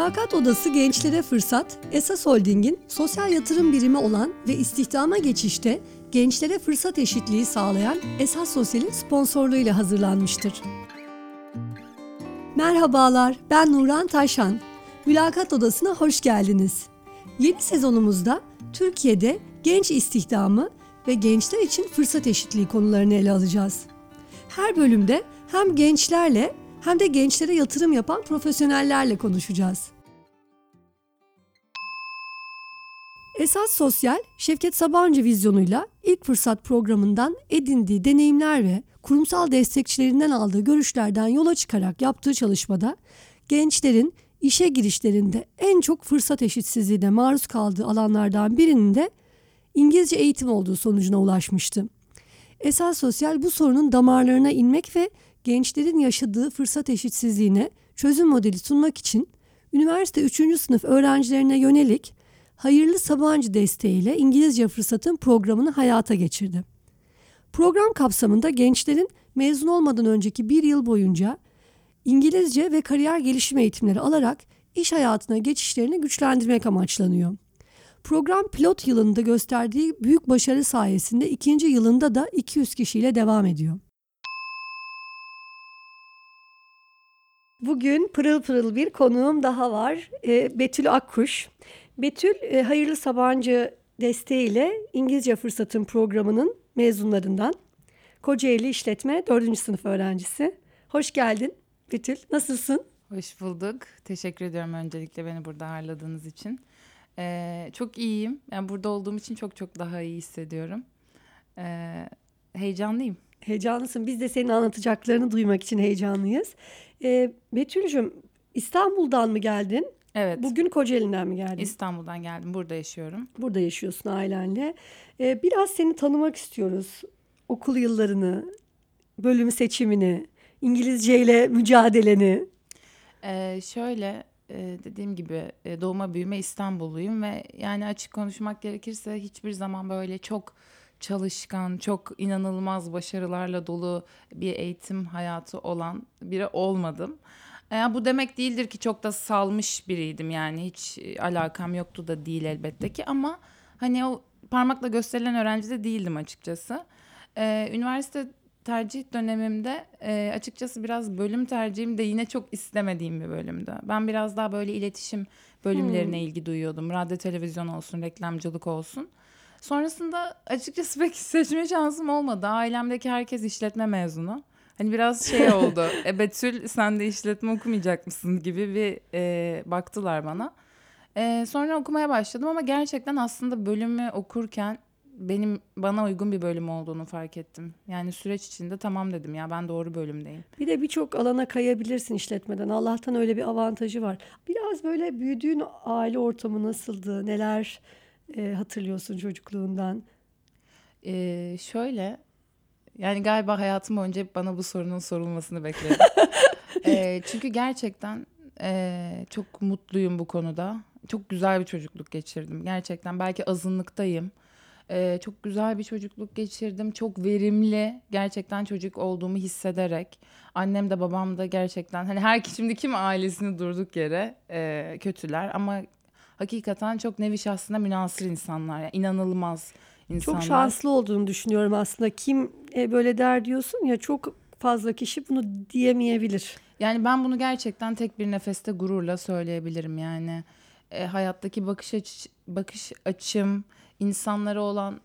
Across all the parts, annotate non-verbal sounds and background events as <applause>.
Mülakat Odası Gençlere Fırsat, Esas Holding'in sosyal yatırım birimi olan ve istihdama geçişte gençlere fırsat eşitliği sağlayan Esas Sosyal'in sponsorluğuyla hazırlanmıştır. Merhabalar, ben Nuran Taşan. Mülakat Odası'na hoş geldiniz. Yeni sezonumuzda Türkiye'de genç istihdamı ve gençler için fırsat eşitliği konularını ele alacağız. Her bölümde hem gençlerle hem de gençlere yatırım yapan profesyonellerle konuşacağız. Esas Sosyal, Şevket Sabancı vizyonuyla ilk fırsat programından edindiği deneyimler ve kurumsal destekçilerinden aldığı görüşlerden yola çıkarak yaptığı çalışmada gençlerin işe girişlerinde en çok fırsat eşitsizliğine maruz kaldığı alanlardan birinin de İngilizce eğitim olduğu sonucuna ulaşmıştı. Esas Sosyal bu sorunun damarlarına inmek ve gençlerin yaşadığı fırsat eşitsizliğine çözüm modeli sunmak için üniversite 3. sınıf öğrencilerine yönelik Hayırlı Sabancı desteğiyle İngilizce fırsatın programını hayata geçirdi. Program kapsamında gençlerin mezun olmadan önceki bir yıl boyunca İngilizce ve kariyer gelişim eğitimleri alarak iş hayatına geçişlerini güçlendirmek amaçlanıyor. Program pilot yılında gösterdiği büyük başarı sayesinde ikinci yılında da 200 kişiyle devam ediyor. Bugün pırıl pırıl bir konuğum daha var. E, Betül Akkuş. Betül e, Hayırlı Sabancı desteğiyle İngilizce Fırsatın programının mezunlarından. Kocaeli İşletme 4. sınıf öğrencisi. Hoş geldin Betül. Nasılsın? Hoş bulduk. Teşekkür ediyorum öncelikle beni burada ağırladığınız için. Ee, çok iyiyim. Yani burada olduğum için çok çok daha iyi hissediyorum. Ee, heyecanlıyım. Heyecanlısın. Biz de senin anlatacaklarını duymak için heyecanlıyız. Ee, Betül'cüm İstanbul'dan mı geldin? Evet. Bugün Kocaeli'nden mi geldin? İstanbul'dan geldim. Burada yaşıyorum. Burada yaşıyorsun ailenle. Ee, biraz seni tanımak istiyoruz. Okul yıllarını, bölüm seçimini, İngilizce ile mücadeleni. Ee, şöyle e, dediğim gibi e, doğuma büyüme İstanbulluyum ve yani açık konuşmak gerekirse hiçbir zaman böyle çok çalışkan, çok inanılmaz başarılarla dolu bir eğitim hayatı olan biri olmadım. Yani bu demek değildir ki çok da salmış biriydim yani hiç alakam yoktu da değil elbette ki ama hani o parmakla gösterilen öğrenci de değildim açıkçası. Ee, üniversite tercih dönemimde e, açıkçası biraz bölüm tercihim de yine çok istemediğim bir bölümdü. Ben biraz daha böyle iletişim bölümlerine hmm. ilgi duyuyordum. Radyo, televizyon olsun, reklamcılık olsun. Sonrasında açıkçası <laughs> pek seçme şansım olmadı. Ailemdeki herkes işletme mezunu. Hani biraz şey <laughs> oldu. e Betül sen de işletme okumayacak mısın gibi bir e, baktılar bana. E, sonra okumaya başladım ama gerçekten aslında bölümü okurken benim bana uygun bir bölüm olduğunu fark ettim. Yani süreç içinde tamam dedim ya ben doğru bölümdeyim. Bir de birçok alana kayabilirsin işletmeden. Allah'tan öyle bir avantajı var. Biraz böyle büyüdüğün aile ortamı nasıldı? Neler e, hatırlıyorsun çocukluğundan? Ee, şöyle yani galiba hayatım boyunca hep bana bu sorunun sorulmasını bekledim. <laughs> e, çünkü gerçekten e, çok mutluyum bu konuda. Çok güzel bir çocukluk geçirdim. Gerçekten belki azınlıktayım. E, çok güzel bir çocukluk geçirdim. Çok verimli gerçekten çocuk olduğumu hissederek. Annem de babam da gerçekten hani her şimdi kim ailesini durduk yere e, kötüler ama hakikaten çok nevi şahsına münasır insanlar. Yani inanılmaz insanlar. Çok şanslı olduğunu düşünüyorum aslında. Kim e, böyle der diyorsun ya çok fazla kişi bunu diyemeyebilir. Yani ben bunu gerçekten tek bir nefeste gururla söyleyebilirim yani. E, hayattaki bakış aç bakış açım, insanlara olan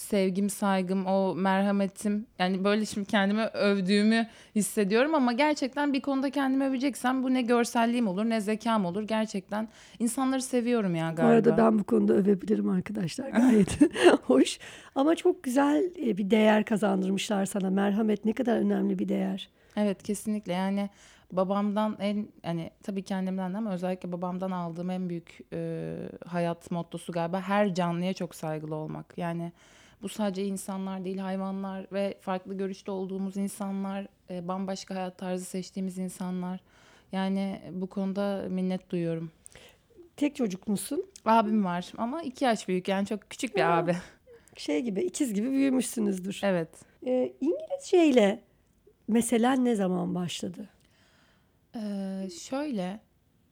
sevgim, saygım, o merhametim. Yani böyle şimdi kendimi övdüğümü hissediyorum ama gerçekten bir konuda kendimi öveceksem bu ne görselliğim olur ne zekam olur. Gerçekten insanları seviyorum ya galiba. Bu arada ben bu konuda övebilirim arkadaşlar <laughs> gayet <laughs> hoş. Ama çok güzel e, bir değer kazandırmışlar sana. Merhamet ne kadar önemli bir değer. Evet kesinlikle yani babamdan en yani tabii kendimden de ama özellikle babamdan aldığım en büyük e, hayat mottosu galiba her canlıya çok saygılı olmak. Yani bu sadece insanlar değil hayvanlar ve farklı görüşte olduğumuz insanlar, e, bambaşka hayat tarzı seçtiğimiz insanlar. Yani bu konuda minnet duyuyorum. Tek çocuk musun? Abim var ama iki yaş büyük yani çok küçük bir abi. Şey gibi ikiz gibi büyümüşsünüzdür. Evet. Ee, İngilizce ile mesela ne zaman başladı? Ee, şöyle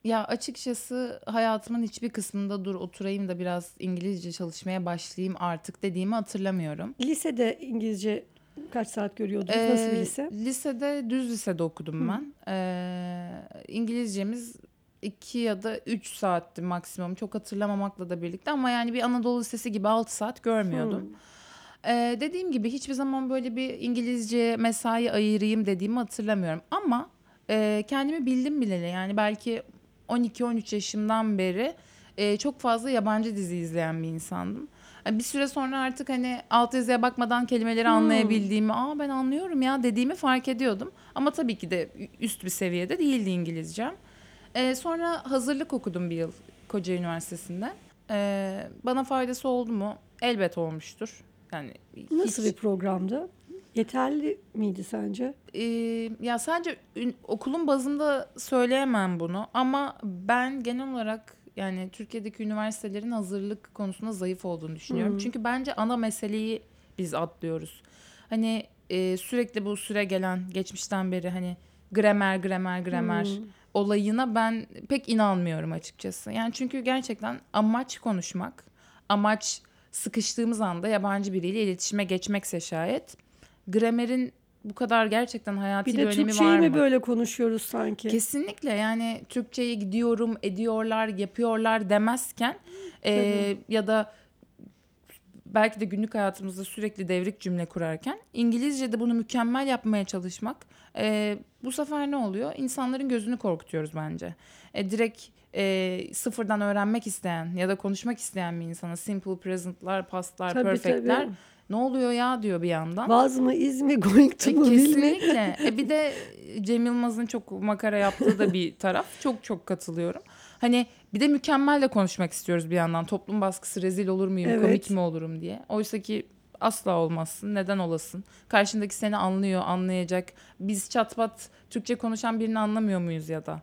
Ya açıkçası hayatımın hiçbir kısmında dur oturayım da biraz İngilizce çalışmaya başlayayım artık dediğimi hatırlamıyorum. Lisede İngilizce kaç saat görüyordunuz? Nasıl bir Ee, lise? lisede düz lisede okudum ben. Ee, İngilizcemiz 2 ya da 3 saatti maksimum. Çok hatırlamamakla da birlikte ama yani bir Anadolu Lisesi gibi 6 saat görmüyordum. Hmm. Ee, dediğim gibi hiçbir zaman böyle bir İngilizce mesai ayırayım dediğimi hatırlamıyorum. Ama e, kendimi bildim bileli yani belki 12-13 yaşımdan beri e, çok fazla yabancı dizi izleyen bir insandım. Yani Bir süre sonra artık hani altyazıya bakmadan kelimeleri Hmm. anlayabildiğimi, aa ben anlıyorum ya dediğimi fark ediyordum. Ama tabii ki de üst bir seviyede değildi İngilizcem. Ee, sonra hazırlık okudum bir yıl Kocaeli Üniversitesi'nde. Ee, bana faydası oldu mu? Elbet olmuştur. Yani Nasıl hiç- bir programdı? Yeterli miydi sence? Ee, ya sadece okulun bazında söyleyemem bunu ama ben genel olarak yani Türkiye'deki üniversitelerin hazırlık konusunda zayıf olduğunu düşünüyorum. Hmm. Çünkü bence ana meseleyi biz atlıyoruz. Hani e, sürekli bu süre gelen geçmişten beri hani gramer gramer gramer Hmm. olayına ben pek inanmıyorum açıkçası. Yani çünkü gerçekten amaç konuşmak, amaç sıkıştığımız anda yabancı biriyle iletişime geçmekse şayet gramerin bu kadar gerçekten hayati Bir bir, de önemi Türkçeyi var mi mı? böyle konuşuyoruz sanki? Kesinlikle yani Türkçeyi gidiyorum, ediyorlar, yapıyorlar demezken e, ya da belki de günlük hayatımızda sürekli devrik cümle kurarken İngilizce'de bunu mükemmel yapmaya çalışmak e, bu sefer ne oluyor? İnsanların gözünü korkutuyoruz bence. E, direkt e, sıfırdan öğrenmek isteyen ya da konuşmak isteyen bir insana simple present'lar, past'lar, Tabii, perfect'ler tabii. Ne oluyor ya diyor bir yandan. Vaz mı, iz mi, going to E, mu? Kesinlikle. <laughs> E bir de Cem Yılmaz'ın çok makara yaptığı da bir taraf. Çok çok katılıyorum. Hani bir de mükemmel de konuşmak istiyoruz bir yandan. Toplum baskısı rezil olur muyum, Evet. komik mi olurum diye. Oysa ki asla olmazsın. Neden olasın? Karşındaki seni anlıyor, anlayacak. Biz çatpat Türkçe konuşan birini anlamıyor muyuz ya da?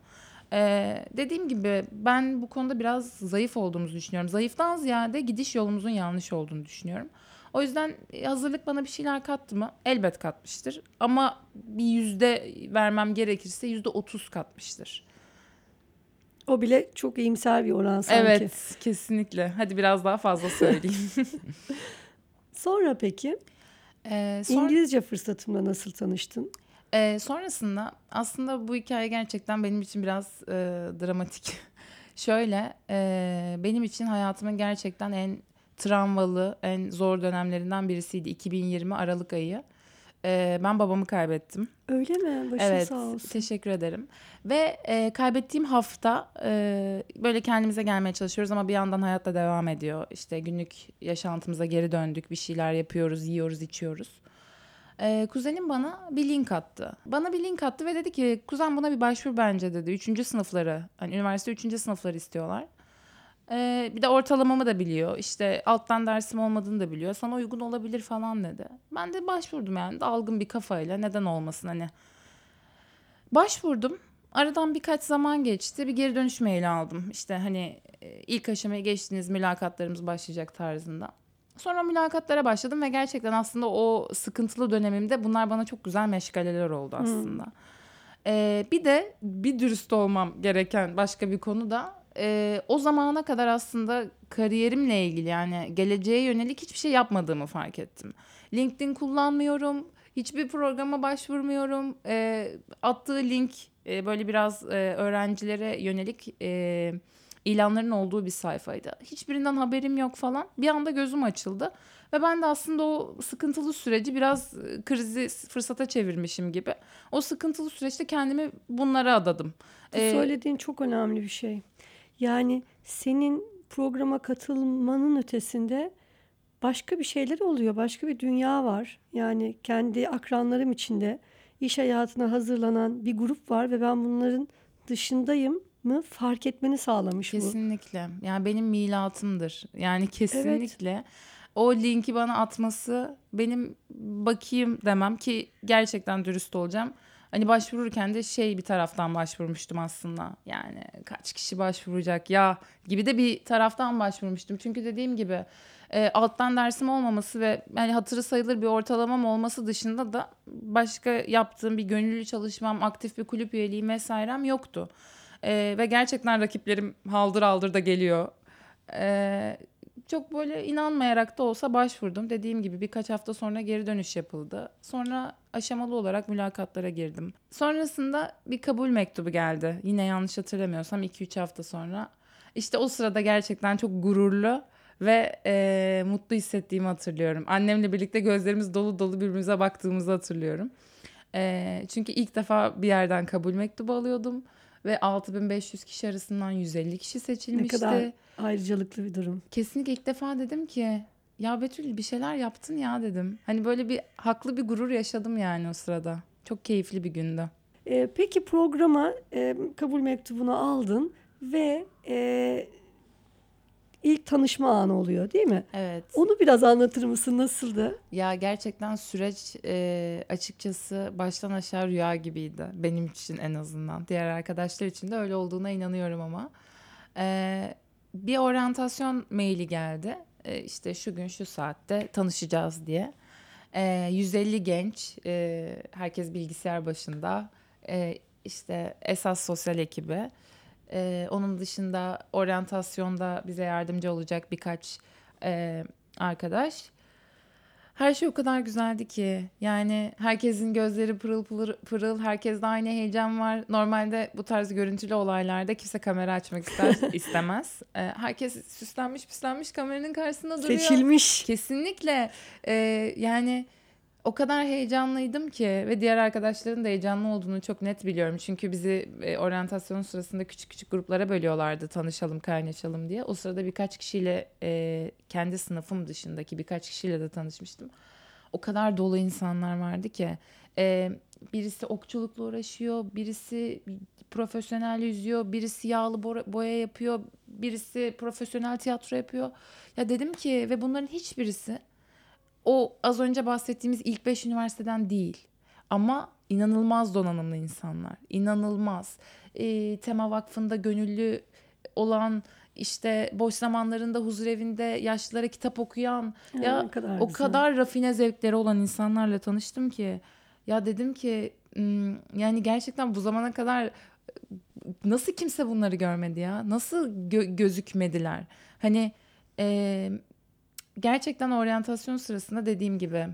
Ee, dediğim gibi ben bu konuda biraz zayıf olduğumuzu düşünüyorum. Zayıftan ziyade gidiş yolumuzun yanlış olduğunu düşünüyorum. O yüzden e, hazırlık bana bir şeyler kattı mı? Elbet katmıştır. Ama bir yüzde vermem gerekirse yüzde otuz katmıştır. O bile çok iyimser bir oran sanki. Evet, kesinlikle. Hadi biraz daha fazla söyleyeyim. <laughs> <laughs> Sonra peki Ee, sonra- İngilizce fırsatımla nasıl tanıştın? Ee, sonrasında aslında bu hikaye gerçekten benim için biraz e, dramatik. <laughs> Şöyle, e, benim için hayatımın gerçekten en travmalı, en zor dönemlerinden birisiydi 2020 Aralık ayı. Ee, ben babamı kaybettim. Öyle mi? Başın evet, sağ olsun. teşekkür ederim. Ve e, kaybettiğim hafta e, böyle kendimize gelmeye çalışıyoruz ama bir yandan hayat da devam ediyor. İşte günlük yaşantımıza geri döndük, bir şeyler yapıyoruz, yiyoruz, içiyoruz. E, kuzenim bana bir link attı. Bana bir link attı ve dedi ki kuzen buna bir başvur bence dedi. Üçüncü sınıfları, hani üniversite üçüncü sınıfları istiyorlar. E, bir de ortalamamı da biliyor. İşte alttan dersim olmadığını da biliyor. Sana uygun olabilir falan dedi. Ben de başvurdum yani dalgın bir kafayla neden olmasın hani. Başvurdum. Aradan birkaç zaman geçti. Bir geri dönüş maili aldım. İşte hani e, ilk aşamayı geçtiniz mülakatlarımız başlayacak tarzında. Sonra mülakatlara başladım ve gerçekten aslında o sıkıntılı dönemimde bunlar bana çok güzel meşgaleler oldu aslında. Ee, bir de bir dürüst olmam gereken başka bir konu da e, o zamana kadar aslında kariyerimle ilgili yani geleceğe yönelik hiçbir şey yapmadığımı fark ettim. LinkedIn kullanmıyorum, hiçbir programa başvurmuyorum. E, attığı link e, böyle biraz e, öğrencilere yönelik e, ilanların olduğu bir sayfaydı. Hiçbirinden haberim yok falan. Bir anda gözüm açıldı. Ve ben de aslında o sıkıntılı süreci biraz krizi fırsata çevirmişim gibi. O sıkıntılı süreçte kendimi bunlara adadım. Bu Ee, söylediğin çok önemli bir şey. Yani senin programa katılmanın ötesinde başka bir şeyler oluyor. Başka bir dünya var. Yani kendi akranlarım içinde iş hayatına hazırlanan bir grup var ve ben bunların dışındayım mı fark etmeni sağlamış bu. Kesinlikle. Yani benim milatımdır. Yani kesinlikle. O linki bana atması benim bakayım demem ki gerçekten dürüst olacağım. Hani başvururken de şey bir taraftan başvurmuştum aslında. Yani kaç kişi başvuracak ya gibi de bir taraftan başvurmuştum. Çünkü dediğim gibi e, alttan dersim olmaması ve yani hatırı sayılır bir ortalamam olması dışında da başka yaptığım bir gönüllü çalışmam, aktif bir kulüp üyeliğim vesairem yoktu. Ee, ve gerçekten rakiplerim haldır haldır da geliyor. Ee, çok böyle inanmayarak da olsa başvurdum. Dediğim gibi birkaç hafta sonra geri dönüş yapıldı. Sonra aşamalı olarak mülakatlara girdim. Sonrasında bir kabul mektubu geldi. Yine yanlış hatırlamıyorsam 2-3 hafta sonra. İşte o sırada gerçekten çok gururlu ve e, mutlu hissettiğimi hatırlıyorum. Annemle birlikte gözlerimiz dolu dolu birbirimize baktığımızı hatırlıyorum. E, çünkü ilk defa bir yerden kabul mektubu alıyordum ve 6500 kişi arasından 150 kişi Ne seçilmişti. kadar ayrıcalıklı bir durum. Kesinlikle ilk defa dedim ki ya Betül bir şeyler yaptın ya dedim. Hani böyle bir haklı bir gurur yaşadım yani o sırada. Çok keyifli bir gündü. Ee, peki programa e, kabul mektubunu aldın ve e, ilk tanışma anı oluyor değil mi? Evet. Onu biraz anlatır mısın? Nasıldı? Ya gerçekten süreç e, açıkçası baştan aşağı rüya gibiydi. Benim için en azından. Diğer arkadaşlar için de öyle olduğuna inanıyorum ama. E, bir oryantasyon maili geldi. E, işte şu gün şu saatte tanışacağız diye. E, 150 genç, e, herkes bilgisayar başında. E, işte esas sosyal ekibi. E, onun dışında oryantasyonda bize yardımcı olacak birkaç e, arkadaş. Her şey o kadar güzeldi ki. Yani herkesin gözleri pırıl pırıl, pırıl herkeste aynı heyecan var. Normalde bu tarz görüntülü olaylarda kimse kamera açmak ister <laughs> istemez. Ee, herkes süslenmiş püslenmiş kameranın karşısında duruyor. Seçilmiş. Kesinlikle. Ee, yani o kadar heyecanlıydım ki ve diğer arkadaşların da heyecanlı olduğunu çok net biliyorum. Çünkü bizi e, oryantasyon sırasında küçük küçük gruplara bölüyorlardı tanışalım, kaynaşalım diye. O sırada birkaç kişiyle e, kendi sınıfım dışındaki birkaç kişiyle de tanışmıştım. O kadar dolu insanlar vardı ki. E, birisi okçulukla uğraşıyor, birisi profesyonel yüzüyor, birisi yağlı boya yapıyor, birisi profesyonel tiyatro yapıyor. Ya dedim ki ve bunların hiçbirisi o az önce bahsettiğimiz ilk beş üniversiteden değil. Ama inanılmaz donanımlı insanlar. İnanılmaz. Ee, Tema Vakfı'nda gönüllü olan işte boş zamanlarında huzur evinde yaşlılara kitap okuyan Ya, ya kadar o güzel. kadar rafine zevkleri olan insanlarla tanıştım ki ya dedim ki "Hmm, yani gerçekten bu zamana kadar nasıl kimse bunları görmedi ya? Nasıl gö- gözükmediler? Hani e, gerçekten oryantasyon sırasında dediğim gibi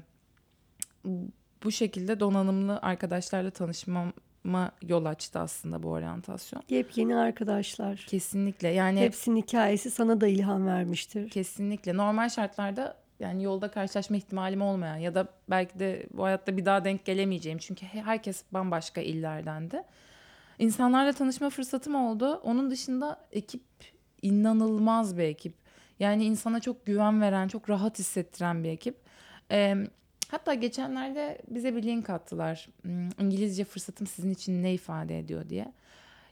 bu şekilde donanımlı arkadaşlarla tanışmama yol açtı aslında bu oryantasyon. Yepyeni arkadaşlar. Kesinlikle yani Hepsinin hikayesi sana da ilham vermiştir. kesinlikle normal şartlarda yani yolda karşılaşma ihtimalim olmayan ya da belki de bu hayatta bir daha denk gelemeyeceğim çünkü he- herkes bambaşka illerdendi. İnsanlarla tanışma fırsatım oldu. Onun dışında ekip inanılmaz bir ekip. Yani insana çok güven veren, çok rahat hissettiren bir ekip. Ee, hatta geçenlerde bize bir link attılar. Hmm, İngilizce fırsatım sizin için ne ifade ediyor diye.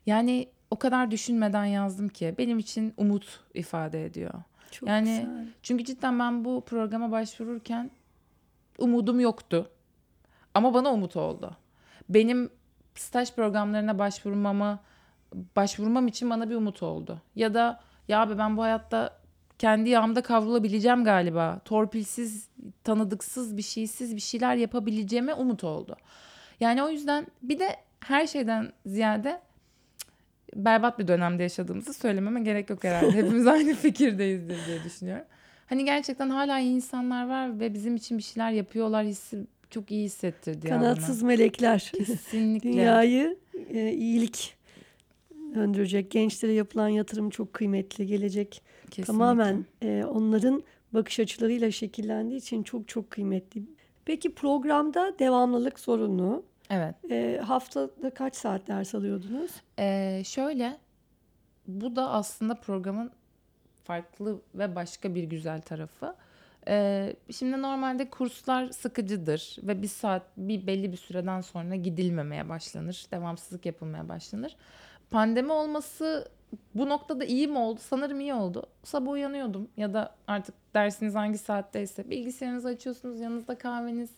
Yani o kadar düşünmeden yazdım ki benim için umut ifade ediyor. Çok Yani güzel. çünkü cidden ben bu programa başvururken umudum yoktu. Ama bana umut oldu. Benim staj programlarına başvurmama başvurmam için bana bir umut oldu. Ya da ya abi ben bu hayatta kendi yağımda kavrulabileceğim galiba. Torpilsiz, tanıdıksız bir şeysiz bir şeyler yapabileceğime umut oldu. Yani o yüzden bir de her şeyden ziyade berbat bir dönemde yaşadığımızı söylememe gerek yok herhalde. <laughs> Hepimiz aynı fikirdeyizdir diye düşünüyorum. Hani gerçekten hala iyi insanlar var ve bizim için bir şeyler yapıyorlar hissi çok iyi hissettirdi. Kanatsız melekler. Kesinlikle. <laughs> Dünyayı e, iyilik döndürecek. Gençlere yapılan yatırım çok kıymetli. Gelecek Kesinlikle. tamamen e, onların bakış açılarıyla şekillendiği için çok çok kıymetli. Peki programda devamlılık sorunu. Evet. E, haftada kaç saat ders alıyordunuz? Ee, şöyle bu da aslında programın farklı ve başka bir güzel tarafı. Ee, şimdi normalde kurslar sıkıcıdır ve bir saat bir belli bir süreden sonra gidilmemeye başlanır. Devamsızlık yapılmaya başlanır. Pandemi olması bu noktada iyi mi oldu? Sanırım iyi oldu. Sabah uyanıyordum ya da artık dersiniz hangi saatteyse bilgisayarınızı açıyorsunuz yanınızda kahveniz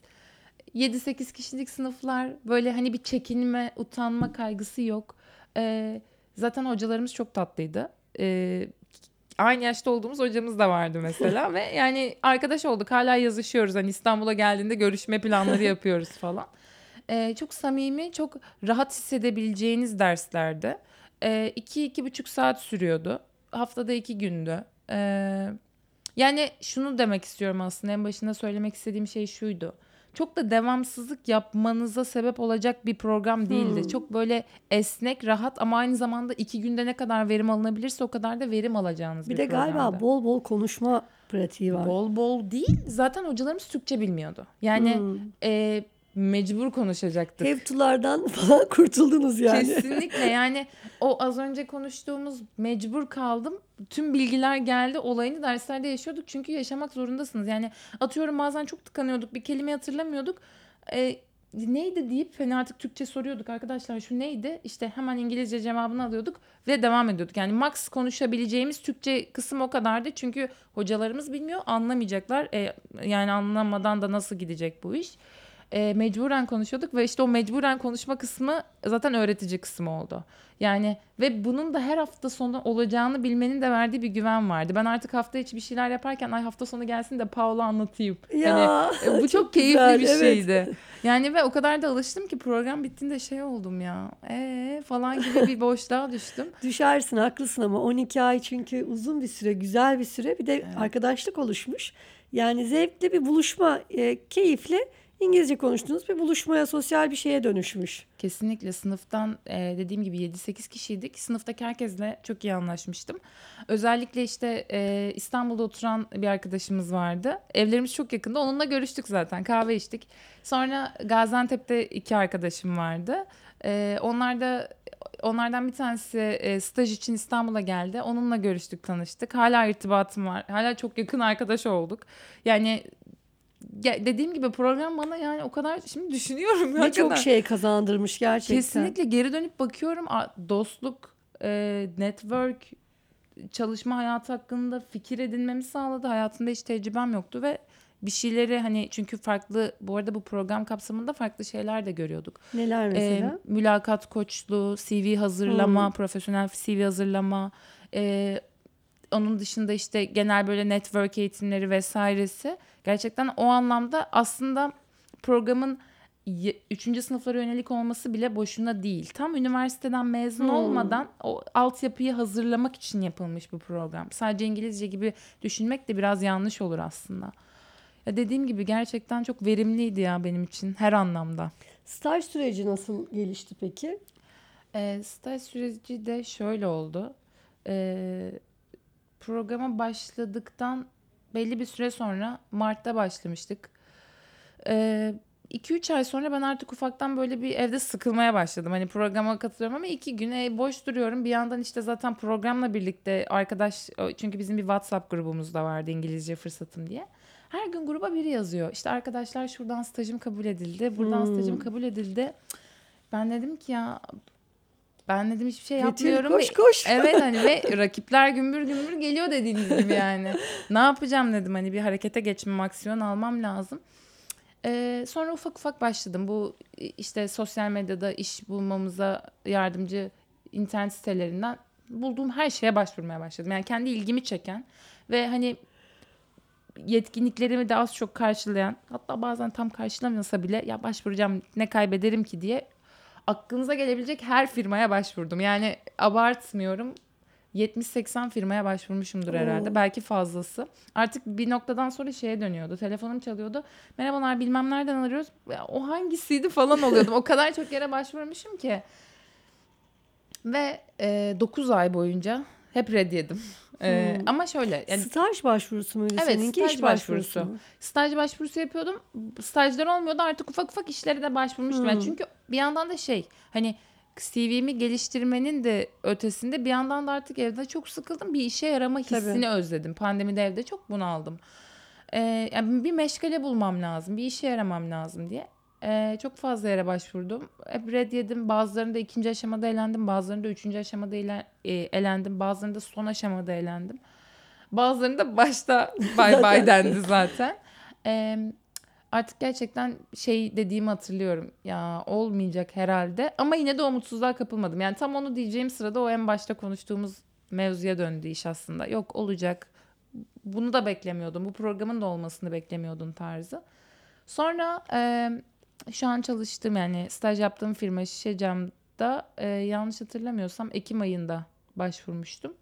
7-8 kişilik sınıflar böyle hani bir çekinme, utanma kaygısı yok. Ee, zaten hocalarımız çok tatlıydı. Ee, aynı yaşta olduğumuz hocamız da vardı mesela <laughs> ve yani arkadaş olduk hala yazışıyoruz. Hani İstanbul'a geldiğinde görüşme planları yapıyoruz falan. Ee, çok samimi, çok rahat hissedebileceğiniz derslerde. E, iki, iki buçuk saat sürüyordu. Haftada iki gündü. E, yani şunu demek istiyorum aslında en başında söylemek istediğim şey şuydu. Çok da devamsızlık yapmanıza sebep olacak bir program değildi. Hmm. Çok böyle esnek, rahat ama aynı zamanda iki günde ne kadar verim alınabilirse o kadar da verim alacağınız Bir bir, de galiba programdı. bol bol konuşma pratiği var. Bol bol değil. Zaten hocalarımız Türkçe bilmiyordu. Yani Hmm. e, mecbur konuşacaktık. Have to'lardan <laughs> falan kurtuldunuz yani. Kesinlikle yani o az önce konuştuğumuz mecbur kaldım. Tüm bilgiler geldi olayını derslerde yaşıyorduk. Çünkü yaşamak zorundasınız. Yani atıyorum bazen çok tıkanıyorduk. Bir kelime hatırlamıyorduk. E, neydi deyip hani artık Türkçe soruyorduk arkadaşlar şu neydi? İşte hemen İngilizce cevabını alıyorduk ve devam ediyorduk. Yani max konuşabileceğimiz Türkçe kısım o kadardı. Çünkü hocalarımız bilmiyor anlamayacaklar. E, yani anlamadan da nasıl gidecek bu iş? E, mecburen konuşuyorduk ve işte o mecburen konuşma kısmı zaten öğretici kısmı oldu. Yani ve bunun da her hafta sonu olacağını bilmenin de verdiği bir güven vardı. Ben artık hafta içi bir şeyler yaparken ay hafta sonu gelsin de Paula anlatayım. Ya, Hani, e, bu çok, keyifli güzel, bir evet. şeydi. Yani ve o kadar da alıştım ki program bittiğinde şey oldum ya. Ee falan gibi bir boşluğa düştüm. <laughs> Düşersin haklısın ama 12 ay çünkü uzun bir süre, güzel bir süre. Bir de Evet. arkadaşlık oluşmuş. Yani zevkli bir buluşma, e, keyifli İngilizce konuştuğunuz bir buluşmaya, sosyal bir şeye dönüşmüş. Kesinlikle sınıftan e, dediğim gibi 7-8 kişiydik. Sınıftaki herkesle çok iyi anlaşmıştım. Özellikle işte e, İstanbul'da oturan bir arkadaşımız vardı. Evlerimiz çok yakında. Onunla görüştük zaten. Kahve içtik. Sonra Gaziantep'te iki arkadaşım vardı. E, onlar da onlardan bir tanesi e, staj için İstanbul'a geldi. Onunla görüştük, tanıştık. Hala irtibatım var. Hala çok yakın arkadaş olduk. Yani ya dediğim gibi program bana yani o kadar şimdi düşünüyorum. Ne çok şey kazandırmış gerçekten. Kesinlikle geri dönüp bakıyorum dostluk, e, network, çalışma hayatı hakkında fikir edinmemi sağladı. Hayatımda hiç tecrübem yoktu ve bir şeyleri hani çünkü farklı bu arada bu program kapsamında farklı şeyler de görüyorduk. Neler E, mesela? mülakat koçluğu, CV hazırlama, Hmm. profesyonel CV hazırlama, e, onun dışında işte genel böyle network eğitimleri vesairesi. Gerçekten o anlamda aslında programın 3. sınıflara yönelik olması bile boşuna değil. Tam üniversiteden mezun Hmm. olmadan o altyapıyı hazırlamak için yapılmış bu program. Sadece İngilizce gibi düşünmek de biraz yanlış olur aslında. Ya dediğim gibi gerçekten çok verimliydi ya benim için her anlamda. Staj süreci nasıl gelişti peki? E, staj süreci de şöyle oldu. E, programa başladıktan belli bir süre sonra Mart'ta başlamıştık. 2-3 ay sonra ben artık ufaktan böyle bir evde sıkılmaya başladım. Hani programa katılıyorum ama iki gün e, boş duruyorum. Bir yandan işte zaten programla birlikte arkadaş çünkü bizim bir WhatsApp grubumuz da vardı İngilizce fırsatım diye. Her gün gruba biri yazıyor. İşte arkadaşlar şuradan stajım kabul edildi. Buradan Hmm. stajım kabul edildi. Ben dedim ki ya ben dedim hiçbir şey Betül, yapmıyorum. koş ve- koş. <laughs> Evet hani ve rakipler gümbür gümbür geliyor dediğiniz gibi yani. ne yapacağım dedim hani bir harekete geçmem, aksiyon almam lazım. Ee, sonra ufak ufak başladım. Bu işte sosyal medyada iş bulmamıza yardımcı internet sitelerinden bulduğum her şeye başvurmaya başladım. Yani kendi ilgimi çeken ve hani yetkinliklerimi de az çok karşılayan hatta bazen tam karşılamıyorsa bile ya başvuracağım ne kaybederim ki diye aklınıza gelebilecek her firmaya başvurdum. Yani abartmıyorum. 70-80 firmaya başvurmuşumdur herhalde. Oo. Belki fazlası. Artık bir noktadan sonra şeye dönüyordu. Telefonum çalıyordu. Merhabalar bilmem nereden arıyoruz. Ya, O hangisiydi falan oluyordum. o kadar çok yere başvurmuşum ki. Ve e, 9 ay boyunca hep red yedim. E, Hmm. ama şöyle yani staj başvurusu muydu Evet, seninki? staj iş başvurusu. başvurusu. staj başvurusu yapıyordum. Stajlar olmuyordu. Artık ufak ufak işlere de başvurmuştum. Yani Hmm. çünkü bir yandan da şey hani CV'mi geliştirmenin de ötesinde bir yandan da artık evde çok sıkıldım. Bir işe yarama hissini özledim. Pandemide evde çok bunaldım. Ee, yani bir meşgale bulmam lazım. Bir işe yaramam lazım diye. Ee, çok fazla yere başvurdum. Hep red yedim. Bazılarında ikinci aşamada elendim. Bazılarında üçüncü aşamada ele- e, elendim. Bazılarında son aşamada elendim. Bazılarında başta <laughs> bay bay dendi zaten. Ee, artık gerçekten şey dediğimi hatırlıyorum. Ya olmayacak herhalde. Ama yine de umutsuzluğa kapılmadım. Yani tam onu diyeceğim sırada o en başta konuştuğumuz mevzuya döndü iş aslında. Yok olacak. Bunu da beklemiyordum. Bu programın da olmasını beklemiyordum tarzı. Sonra e, şu an çalıştığım yani staj yaptığım firma Şişecam'da Mart'ta e, yanlış hatırlamıyorsam Ekim ayında başvurmuştum.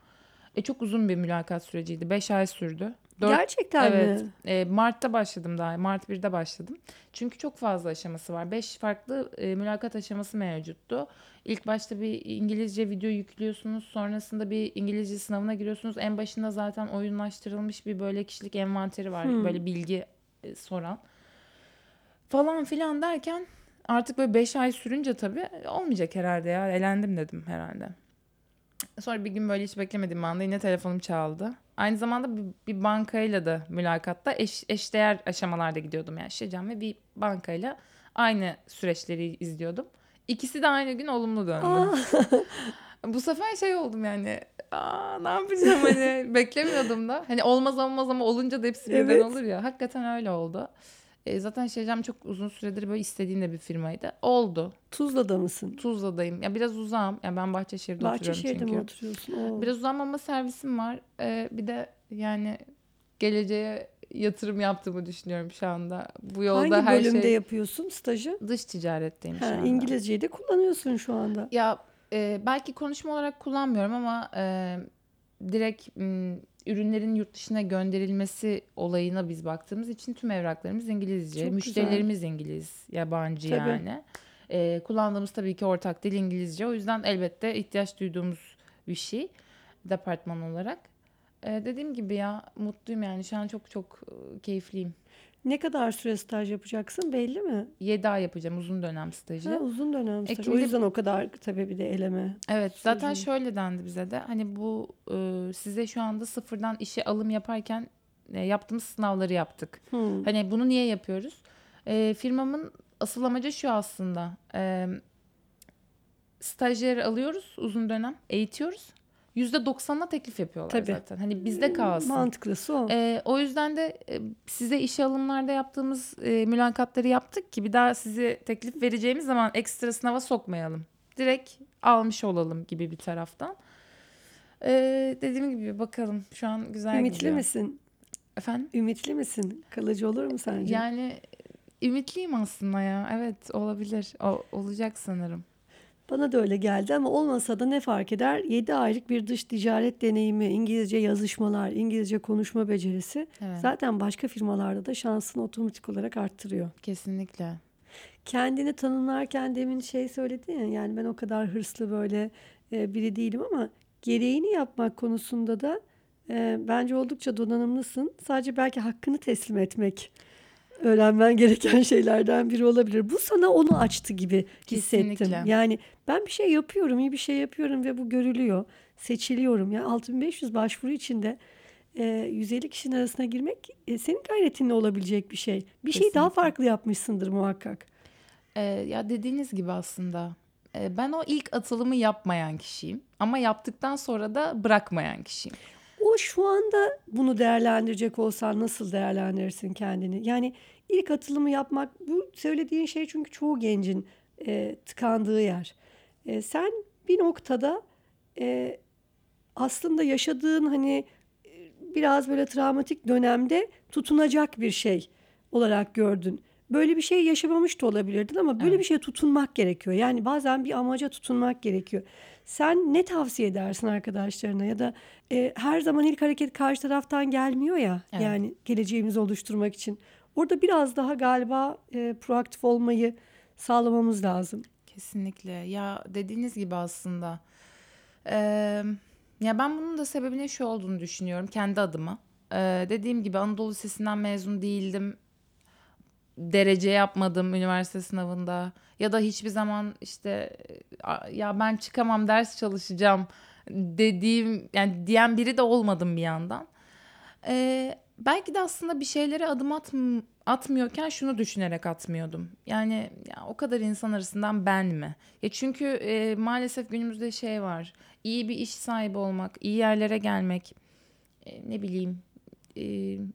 E, çok uzun bir mülakat süreciydi. 5 ay sürdü. Dört- Gerçekten Evet. mi? E, Mart'ta başladım daha. Mart 1'de başladım. Çünkü çok fazla aşaması var. 5 farklı e, mülakat aşaması mevcuttu. İlk başta bir İngilizce video yüklüyorsunuz. Sonrasında bir İngilizce sınavına giriyorsunuz. En başında zaten oyunlaştırılmış bir böyle kişilik envanteri var. Hmm. Böyle bilgi e, soran. Falan filan derken artık böyle 5 ay sürünce tabii olmayacak herhalde ya. Elendim dedim herhalde. Sonra bir gün böyle hiç beklemediğim anda yine telefonum çaldı. Aynı zamanda bir, bir bankayla da mülakatta eş, eşdeğer aşamalarda gidiyordum yani Şecem ve bir bankayla aynı süreçleri izliyordum. İkisi de aynı gün olumlu döndü. <laughs> Bu sefer şey oldum yani. Aa, ne yapacağım hani beklemiyordum da. Hani olmaz olmaz ama olunca da hepsi birden Evet. olur ya. Hakikaten öyle oldu. E, zaten Şecem çok uzun süredir böyle istediğim de bir firmaydı. Oldu. Tuzla'da mısın? Tuzla'dayım. Ya biraz uzağım. Ya ben Bahçeşehir'de oturuyorum Bahçeşehir'de çünkü. mi oturuyorsun? Oo. Biraz uzanmama servisim var. Ee, bir de yani geleceğe yatırım yaptığımı düşünüyorum şu anda. Bu yolda Hangi her bölümde şey yapıyorsun stajı? dış ticaretteyim şu Ha, anda. İngilizceyi de kullanıyorsun şu anda. Ya e, belki konuşma olarak kullanmıyorum ama e, direkt m, ürünlerin yurt dışına gönderilmesi olayına biz baktığımız için tüm evraklarımız İngilizce. Çok Müşterilerimiz İngiliz, yabancı Tabii. yani. E, kullandığımız tabii ki ortak dil İngilizce. O yüzden elbette ihtiyaç duyduğumuz bir şey departman olarak. E, dediğim gibi ya mutluyum yani şu an çok çok e, keyifliyim. Ne kadar süre staj yapacaksın belli mi? 7 ay yapacağım uzun dönem stajı. Ha, uzun dönem staj. O Ekim'de- yüzden o kadar tabii bir de eleme. Evet zaten Süreci. şöyle dendi bize de hani bu e, size şu anda sıfırdan işe alım yaparken e, yaptığımız sınavları yaptık. Hmm. Hani bunu niye yapıyoruz? E, firmamın asıl amacı şu aslında. E, stajyer alıyoruz uzun dönem eğitiyoruz. %90'la teklif yapıyorlar Tabii. zaten. Hani bizde kalsın. Mantıklısı o. E, o yüzden de e, size işe alımlarda yaptığımız e, mülakatları yaptık ki bir daha sizi teklif vereceğimiz zaman ekstra sınava sokmayalım. Direkt almış olalım gibi bir taraftan. E, dediğim gibi bakalım şu an güzel Ümitli gidiyor. misin? Efendim? Ümitli misin? Kalıcı olur mu sence? Yani ümitliyim aslında ya. Evet olabilir. O, olacak sanırım. Bana da öyle geldi ama olmasa da ne fark eder? 7 aylık bir dış ticaret deneyimi, İngilizce yazışmalar, İngilizce konuşma becerisi Evet. zaten başka firmalarda da şansını otomatik olarak arttırıyor. Kesinlikle. Kendini tanımlarken demin şey söyledin ya yani ben o kadar hırslı böyle e, biri değilim ama gereğini yapmak konusunda da e, bence oldukça donanımlısın. Sadece belki hakkını teslim etmek öğrenmen gereken şeylerden biri olabilir. Bu sana onu açtı gibi hissettim. Kesinlikle. Yani ben bir şey yapıyorum, iyi bir şey yapıyorum ve bu görülüyor, seçiliyorum. Yani 6500 başvuru içinde e, 150 kişinin arasına girmek e, senin gayretinle olabilecek bir şey. Bir şeyi daha Kesinlikle. farklı yapmışsındır muhakkak. Ee, ya dediğiniz gibi aslında e, ben o ilk atılımı yapmayan kişiyim ama yaptıktan sonra da bırakmayan kişiyim. O şu anda bunu değerlendirecek olsan nasıl değerlendirirsin kendini? Yani ilk atılımı yapmak bu söylediğin şey çünkü çoğu gencin e, tıkandığı yer. E, sen bir noktada e, aslında yaşadığın hani e, biraz böyle travmatik dönemde tutunacak bir şey olarak gördün. Böyle bir şey yaşamamış da olabilirdin ama böyle Evet. bir şeye tutunmak gerekiyor. Yani bazen bir amaca tutunmak gerekiyor. Sen ne tavsiye edersin arkadaşlarına ya da e, her zaman ilk hareket karşı taraftan gelmiyor ya. Evet. Yani geleceğimizi oluşturmak için. Orada biraz daha galiba e, proaktif olmayı sağlamamız lazım. Kesinlikle. Ya dediğiniz gibi aslında. Eee, ya ben bunun da sebebinin şu olduğunu düşünüyorum kendi adıma. Eee, dediğim gibi Anadolu Lisesi'nden mezun değildim. Derece yapmadım üniversite sınavında. Ya da hiçbir zaman işte "A- ya ben çıkamam ders çalışacağım dediğim yani diyen biri de olmadım bir yandan. Eee, belki de aslında bir şeylere adım atm- atmıyorken şunu düşünerek atmıyordum. Yani ya o kadar insan arasından ben mi? Ya çünkü e, maalesef günümüzde şey var. İyi bir iş sahibi olmak, iyi yerlere gelmek, e, ne bileyim, e,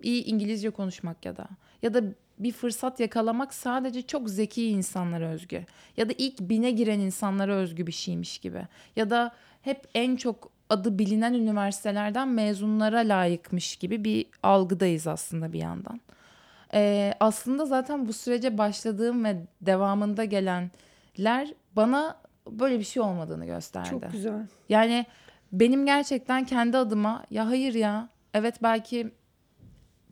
iyi İngilizce konuşmak ya da ya da bir fırsat yakalamak sadece çok zeki insanlara özgü. Ya da ilk bine giren insanlara özgü bir şeymiş gibi. Ya da hep en çok adı bilinen üniversitelerden mezunlara layıkmış gibi bir algıdayız aslında bir yandan. Ee, aslında zaten bu sürece başladığım ve devamında gelenler bana böyle bir şey olmadığını gösterdi. Çok güzel. Yani benim gerçekten kendi adıma ya hayır ya evet belki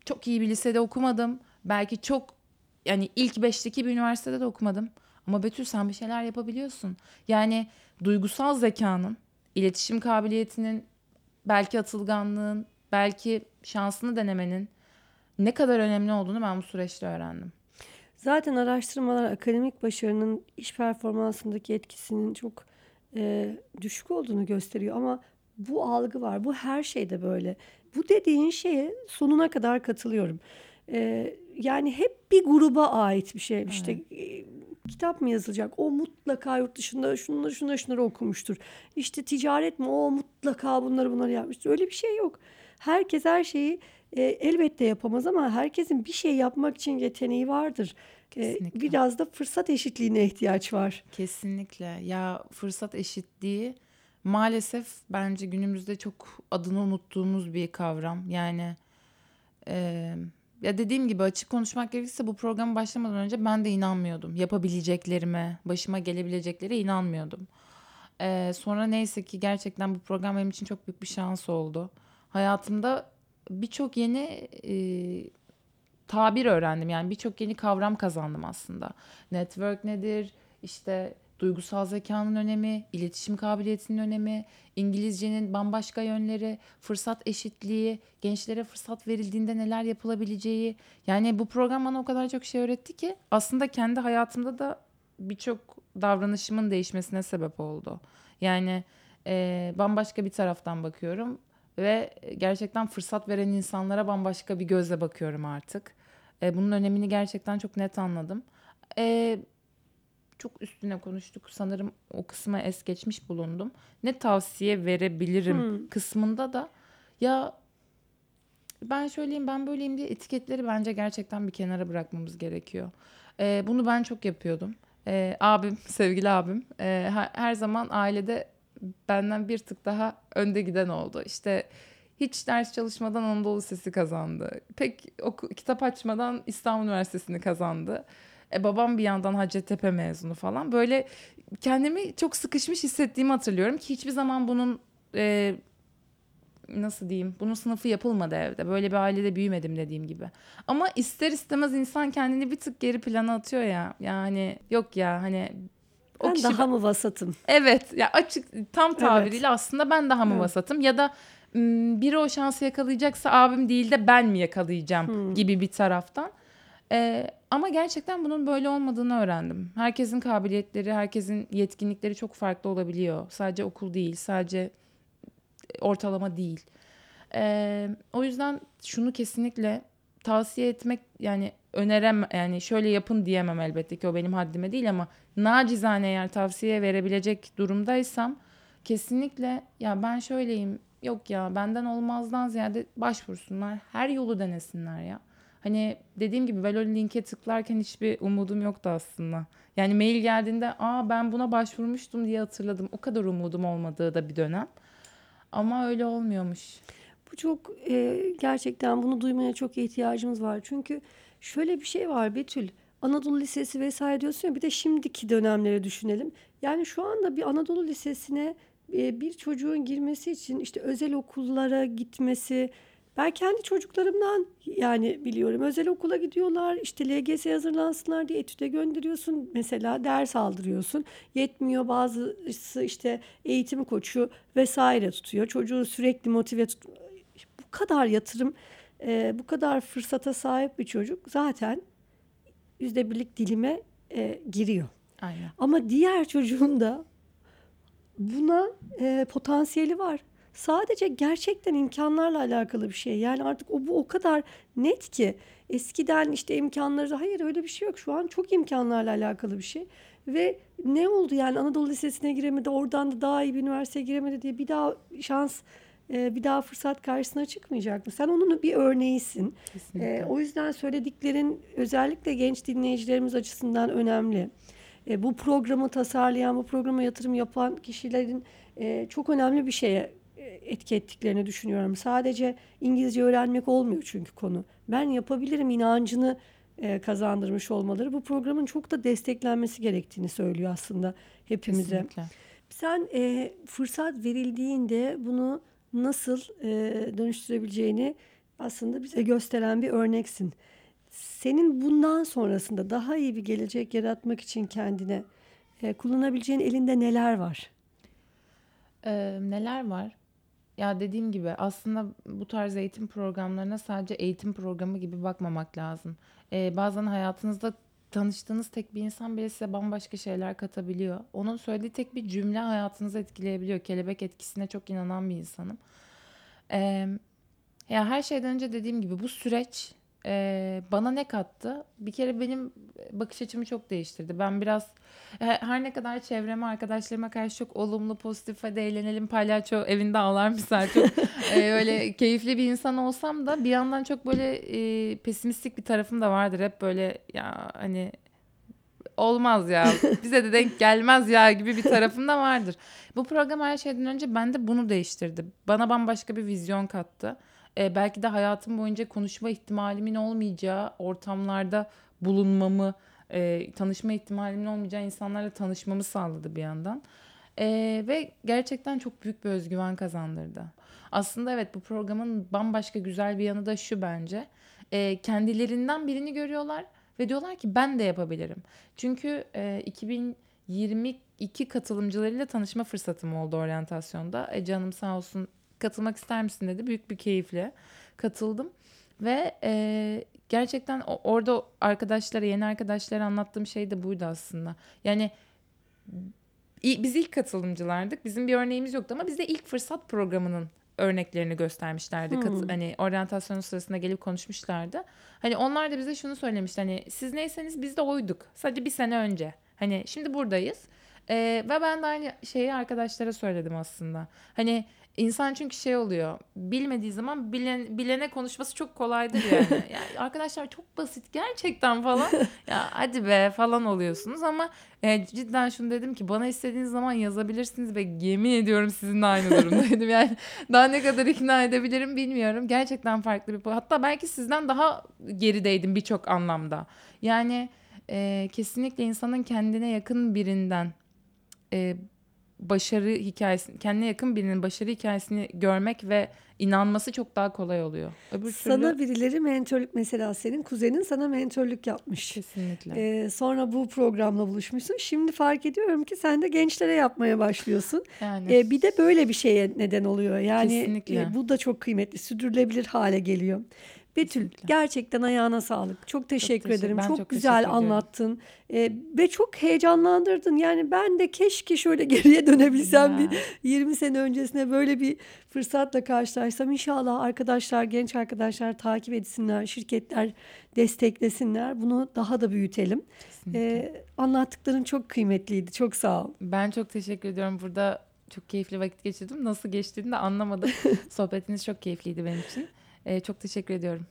çok iyi bir lisede okumadım. Belki çok yani ilk beşteki bir üniversitede de okumadım. Ama Betül sen bir şeyler yapabiliyorsun. Yani duygusal zekanın, iletişim kabiliyetinin, belki atılganlığın, belki şansını denemenin ne kadar önemli olduğunu ben bu süreçte öğrendim. Zaten araştırmalar akademik başarının iş performansındaki etkisinin çok e, düşük olduğunu gösteriyor ama bu algı var. Bu her şeyde böyle. Bu dediğin şeye sonuna kadar katılıyorum. E, yani hep bir gruba ait bir şey. İşte e, kitap mı yazılacak? O mutlaka yurt dışında şunları şunları şunları okumuştur. İşte ticaret mi? O mutlaka bunları bunları yapmıştır. Öyle bir şey yok. Herkes her şeyi e, elbette yapamaz ama herkesin bir şey yapmak için yeteneği vardır. E, biraz da fırsat eşitliğine ihtiyaç var. Kesinlikle. Ya fırsat eşitliği maalesef bence günümüzde çok adını unuttuğumuz bir kavram. Yani e, ya dediğim gibi açık konuşmak gerekirse bu program başlamadan önce ben de inanmıyordum. Yapabileceklerime, başıma gelebileceklere inanmıyordum. E, sonra neyse ki gerçekten bu program benim için çok büyük bir şans oldu. Hayatımda birçok yeni e, tabir öğrendim. Yani birçok yeni kavram kazandım aslında. Network nedir? İşte duygusal zekanın önemi, iletişim kabiliyetinin önemi, İngilizcenin bambaşka yönleri, fırsat eşitliği, gençlere fırsat verildiğinde neler yapılabileceği. Yani bu program bana o kadar çok şey öğretti ki aslında kendi hayatımda da birçok davranışımın değişmesine sebep oldu. Yani e, bambaşka bir taraftan bakıyorum ve gerçekten fırsat veren insanlara bambaşka bir gözle bakıyorum artık. E, bunun önemini gerçekten çok net anladım. E, çok üstüne konuştuk. Sanırım o kısma es geçmiş bulundum. Ne tavsiye verebilirim Hmm. kısmında da ya ben şöyleyim ben böyleyim diye etiketleri bence gerçekten bir kenara bırakmamız gerekiyor. Ee, bunu ben çok yapıyordum. Ee, abim, <laughs> sevgili abim e, her, zaman ailede benden bir tık daha önde giden oldu. İşte hiç ders çalışmadan Anadolu Lisesi kazandı. Pek oku, kitap açmadan İstanbul Üniversitesi'ni kazandı. E, babam bir yandan Hacettepe mezunu falan. Böyle kendimi çok sıkışmış hissettiğimi hatırlıyorum ki hiçbir zaman bunun e, nasıl diyeyim bunun sınıfı yapılmadı evde. Böyle bir ailede büyümedim dediğim gibi. Ama ister istemez insan kendini bir tık geri plana atıyor ya. Yani yok ya hani o Ben kişi daha mı vasatım? Evet ya açık tam tabiriyle aslında ben daha mı Evet. vasatım ya da biri o şansı yakalayacaksa abim değil de ben mi yakalayacağım Hmm. gibi bir taraftan. Ee, ama gerçekten bunun böyle olmadığını öğrendim. Herkesin kabiliyetleri, herkesin yetkinlikleri çok farklı olabiliyor. Sadece okul değil, sadece ortalama değil. Ee, o yüzden şunu kesinlikle tavsiye etmek yani önerem yani şöyle yapın diyemem elbette ki o benim haddime değil ama nacizane eğer tavsiye verebilecek durumdaysam kesinlikle ya ben şöyleyim yok ya benden olmazdan ziyade başvursunlar her yolu denesinler ya. Hani dediğim gibi ben linke tıklarken hiçbir umudum yoktu aslında. Yani mail geldiğinde aa ben buna başvurmuştum diye hatırladım. O kadar umudum olmadığı da bir dönem. Ama öyle olmuyormuş. Bu çok e, gerçekten bunu duymaya çok ihtiyacımız var. Çünkü şöyle bir şey var Betül. Anadolu Lisesi vesaire diyorsun ya bir de şimdiki dönemleri düşünelim. Yani şu anda bir Anadolu Lisesi'ne e, bir çocuğun girmesi için işte özel okullara gitmesi ben kendi çocuklarımdan yani biliyorum özel okula gidiyorlar işte LGS hazırlansınlar diye etüde gönderiyorsun mesela ders aldırıyorsun yetmiyor bazısı işte eğitim koçu vesaire tutuyor çocuğu sürekli motive tut bu kadar yatırım e, bu kadar fırsata sahip bir çocuk zaten yüzde birlik dilime e, giriyor. Aynen. Ama diğer çocuğun da buna e, potansiyeli var. Sadece gerçekten imkanlarla alakalı bir şey. Yani artık o bu o kadar net ki eskiden işte imkanları hayır öyle bir şey yok. Şu an çok imkanlarla alakalı bir şey. Ve ne oldu yani Anadolu Lisesi'ne giremedi, oradan da daha iyi bir üniversiteye giremedi diye bir daha şans, e, bir daha fırsat karşısına çıkmayacak mı? Sen onun bir örneğisin. Kesinlikle. Ee, o yüzden söylediklerin özellikle genç dinleyicilerimiz açısından önemli. Ee, bu programı tasarlayan, bu programa yatırım yapan kişilerin e, çok önemli bir şeye e, etki ettiklerini düşünüyorum. Sadece İngilizce öğrenmek olmuyor çünkü konu. Ben yapabilirim inancını e, kazandırmış olmaları bu programın çok da desteklenmesi gerektiğini söylüyor aslında hepimize. Kesinlikle. Sen e, fırsat verildiğinde bunu nasıl e, dönüştürebileceğini aslında bize gösteren bir örneksin. Senin bundan sonrasında daha iyi bir gelecek yaratmak için kendine e, kullanabileceğin elinde neler var? Ee, neler var? Ya dediğim gibi aslında bu tarz eğitim programlarına sadece eğitim programı gibi bakmamak lazım. Ee, bazen hayatınızda tanıştığınız tek bir insan bile size bambaşka şeyler katabiliyor. Onun söylediği tek bir cümle hayatınızı etkileyebiliyor. Kelebek etkisine çok inanan bir insanım. Ee, ya her şeyden önce dediğim gibi bu süreç e, bana ne kattı? Bir kere benim bakış açımı çok değiştirdi. Ben biraz e, her ne kadar çevreme, arkadaşlarıma karşı çok olumlu, pozitif hadi eğlenelim palyaço evinde ağlar misal çok <laughs> e, öyle keyifli bir insan olsam da bir yandan çok böyle e, pesimistik bir tarafım da vardır. Hep böyle ya hani olmaz ya <laughs> bize de denk gelmez ya gibi bir tarafım da vardır. Bu program her şeyden önce bende bunu değiştirdi. Bana bambaşka bir vizyon kattı. Ee, belki de hayatım boyunca konuşma ihtimalimin olmayacağı ortamlarda bulunmamı, e, tanışma ihtimalimin olmayacağı insanlarla tanışmamı sağladı bir yandan. Ee, ve gerçekten çok büyük bir özgüven kazandırdı. Aslında evet bu programın bambaşka güzel bir yanı da şu bence. Ee, kendilerinden birini görüyorlar ve diyorlar ki ben de yapabilirim. Çünkü e, 2022 katılımcılarıyla tanışma fırsatım oldu oryantasyonda. E, canım sağ olsun katılmak ister misin dedi. Büyük bir keyifle katıldım. Ve e, gerçekten orada arkadaşlara, yeni arkadaşlara anlattığım şey de buydu aslında. Yani biz ilk katılımcılardık. Bizim bir örneğimiz yoktu ama bize ilk fırsat programının örneklerini göstermişlerdi. Kat- Hmm. hani oryantasyon sırasında gelip konuşmuşlardı. Hani onlar da bize şunu söylemişti. Hani siz neyseniz biz de oyduk. Sadece bir sene önce. Hani şimdi buradayız. Ee, ve ben de aynı şeyi arkadaşlara söyledim aslında. Hani insan çünkü şey oluyor. Bilmediği zaman bilen, bilene konuşması çok kolaydır yani. <laughs> yani arkadaşlar çok basit gerçekten falan. ya hadi be falan oluyorsunuz ama e, cidden şunu dedim ki bana istediğiniz zaman yazabilirsiniz ve yemin ediyorum sizinle aynı durumdaydım. <laughs> Yani daha ne kadar ikna edebilirim bilmiyorum. Gerçekten farklı bir hatta belki sizden daha gerideydim birçok anlamda. Yani e, kesinlikle insanın kendine yakın birinden e, başarı hikayesi, kendine yakın birinin başarı hikayesini görmek ve inanması çok daha kolay oluyor. Öbür Sana türlü birileri mentörlük mesela senin kuzenin sana mentörlük yapmış. kesinlikle. Ee, sonra bu programla buluşmuşsun. Şimdi fark ediyorum ki sen de gençlere yapmaya başlıyorsun. <laughs> yani Ee, bir de böyle bir şeye neden oluyor. Yani Kesinlikle. e, bu da çok kıymetli, sürdürülebilir hale geliyor. Betül Kesinlikle. gerçekten ayağına sağlık. Çok teşekkür teşekkür- ederim. ben Çok, çok güzel anlattın. Ee, ve çok heyecanlandırdın. Yani ben de keşke şöyle <laughs> geriye dönebilsem Ya. bir 20 sene öncesine böyle bir fırsatla karşılaşsam. İnşallah arkadaşlar, genç arkadaşlar takip etsinler, şirketler desteklesinler. Bunu daha da büyütelim. Kesinlikle. Ee, anlattıkların çok kıymetliydi. Çok sağ ol. Ben çok teşekkür ediyorum. Burada çok keyifli vakit geçirdim. Nasıl geçtiğini de anlamadım. <laughs> Sohbetiniz çok keyifliydi benim için. Ee, çok teşekkür ediyorum.